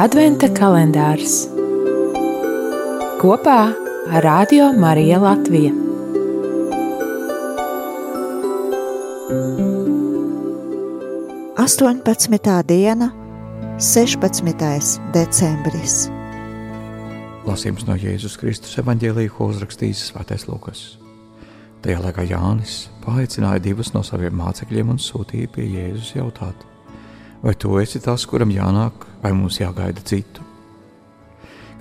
Adventa kalendārs kopā ar Radio Mariju Latviju. Astoņpadsmitā diena, 16. decembris. Lasījums no Jēzus Kristus evanģēlīja, ko uzrakstījis Svētais Lukas. Tajā laikā Jānis paaicināja divus no saviem mācekļiem un sūtīja pie Jēzus jautāt, vai tu esi tas, kuram jānāk, vai mums jāgaida citu?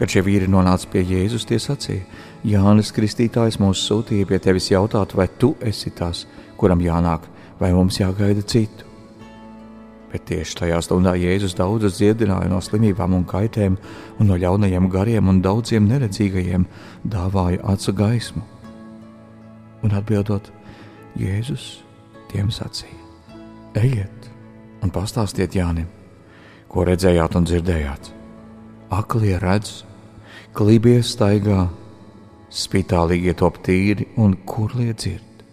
Kad šie vīri nonāca pie Jēzus, tie sacīja: Jānis Kristītājs mūs sūtīja pie tevis jautāt, vai tu esi tas, kuram jānāk, vai mums jāgaida citu. Bet tieši tajā stundā Jēzus daudzus dziedināja no slimībām un kaitēm, un no ļaunajiem gariem un daudziem neredzīgajiem dāvāja acu gaismu. Un atbildot, Jēzus tiem sacīja: Ejiet un pastāstiet Jānim, ko redzējāt un dzirdējāt. Aklie redz, klībie staigā, spitālīgie top tīri un kurlie dzird.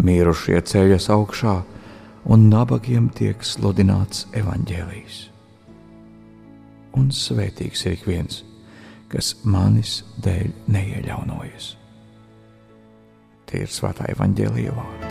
Mirušie ceļas augšā, un nabagiem tiek sludināts evaņģēlijs. Un svētīgs ir ik viens, kas manis dēļ neieļaunojas. Tie ir svētā evaņģēlīja vārdi.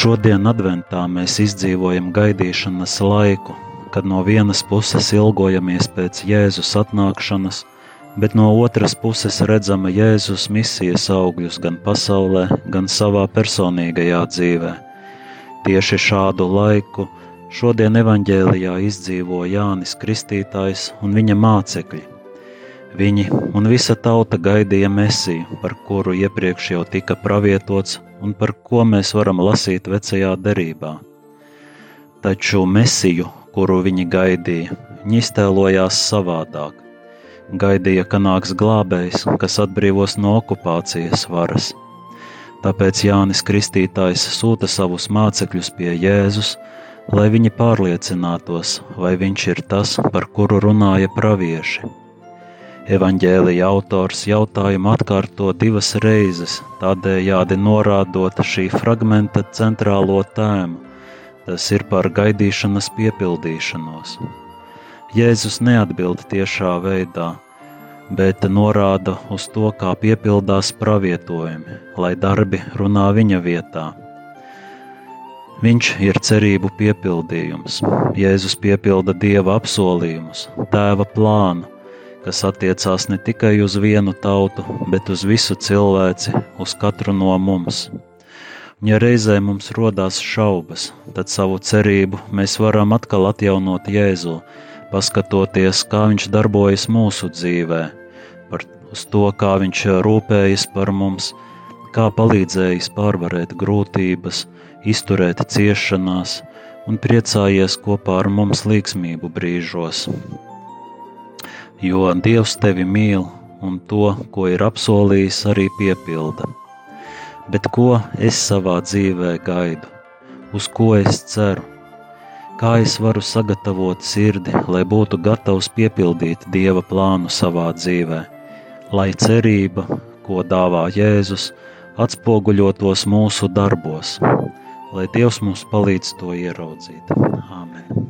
Šodien, Adventā, mēs izdzīvojam gaidīšanas laiku, kad no vienas puses ilgojamies pēc Jēzus atnākšanas, bet no otras puses redzam Jēzus misijas augļus gan pasaulē, gan savā personīgajā dzīvē. Tieši šādu laiku šodien evaņģēlijā izdzīvo Jānis Kristītājs un viņa mācekļi. Viņi un visa tauta gaidīja mesiju, par kuru iepriekš jau tika pravietots un par ko mēs varam lasīt vecajā derībā. Taču mesiju, kuru viņi gaidīja, viņi iztēlojās savādāk. Gaidīja, ka nāks glābējs, kas atbrīvos no okupācijas varas. Tāpēc Jānis Kristītājs sūta savus mācekļus pie Jēzus, lai viņi pārliecinātos, vai viņš ir tas, par kuru runāja pravieši. Evanģēlija autors jautājumu atkārto divas reizes, tādējādi norādot šī fragmenta centrālo tēmu. Tas ir par gaidīšanas piepildīšanos. Jēzus neatbild tiešā veidā, bet norāda uz to, kā piepildās pravietojumi, lai darbi runā viņa vietā. Viņš ir cerību piepildījums. Jēzus piepilda dieva apsolījumus, tēva plānu kas attiecās ne tikai uz vienu tautu, bet uz visu cilvēci, uz katru no mums. Ja reizē mums rodās šaubas, tad savu cerību mēs varam atkal atjaunot Jēzu, paskatoties, kā Viņš darbojas mūsu dzīvē, par to, kā Viņš rūpējas par mums, kā palīdzējis pārvarēt grūtības, izturēt ciešanās un priecājies kopā ar mums līgsmību brīžos jo Dievs tevi mīl un to, ko ir apsolījis, arī piepilda. Bet ko es savā dzīvē gaidu, uz ko es ceru? Kā es varu sagatavot sirdi, lai būtu gatavs piepildīt Dieva plānu savā dzīvē, lai cerība, ko dāvā Jēzus, atspoguļotos mūsu darbos, lai Dievs mums palīdz to ieraudzīt. Āmen!